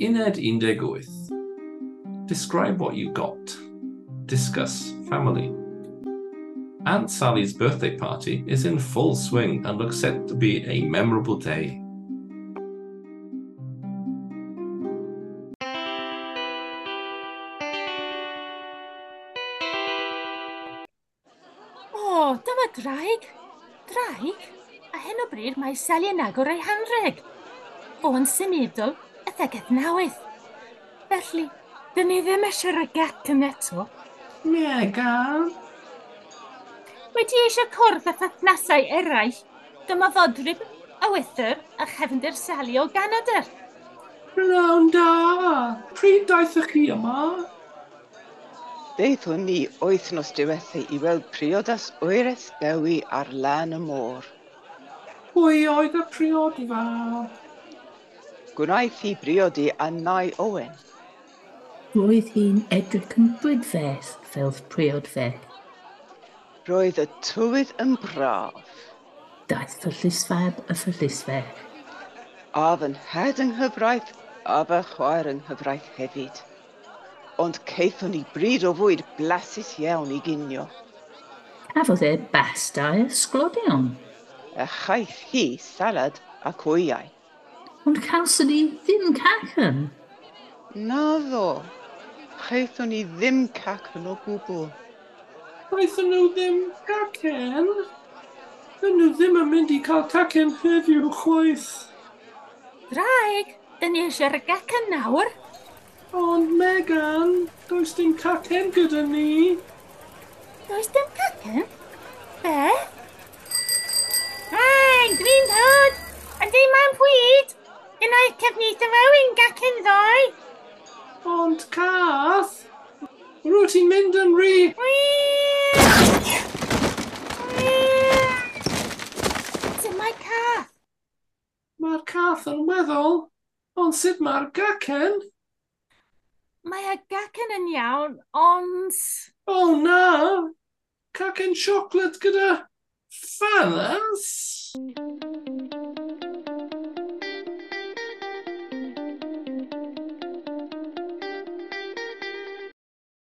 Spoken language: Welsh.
Uned 18. Describe what you got. Discuss family. Aunt Sally's birthday party is in full swing and looks set to be a memorable day. O, dyma draig. Draig? A hyn o bryd mae Sally yn agor ei hanreg. O'n symudol gystadegedd newydd. Felly, dyn ni ddim eisiau rhoi gat yn eto. Ie, gael. Wedi eisiau cwrdd â phathnasau eraill, dyma ddodrib fodryb, wythyr a chefndir sali o ganadr. Rwy'n da! Pryd daethach chi yma? Deithwn ni oethnos diwethu i weld priodas oereth dewi ar lan y môr. Pwy oedd y priod fawr? Gwnaeth hi briodi a nai Owen. Roedd hi'n edrych yn brydferth fel priod fe. Roedd y tywydd yn braf. Daeth ffyllusfab y ffyllusfer. A fy nhed yng nghyfraith a fy chwaer yng nghyfraith hefyd. Ond ceithon ni bryd o fwyd blasus iawn i ginio. Cafodd e bastau ysglodion. Y chaeth hi salad ac wyau. Ond cawson ni ddim cacen. Na ddo. Chaethon ni ddim cacen o gwbl. Chaethon nhw ddim cacen? Dyn nhw ddim yn mynd i cael cacen heddiw chwaith. Draig, dyn ni eisiau eisiau'r gacen nawr. Ond Megan, does dim cacen gyda ni. Does dim cacen? Beth? Yn oed cefnitho fo yn gac yn ddoe. Ond cath, rwy ti'n mynd yn rhy... Dyma'i cath. Mae'r cath yn weddol, ond sut mae'r gacen? Mae y gacen yn iawn, ond... O oh, na! Cacen siocled gyda ffannans? Mm.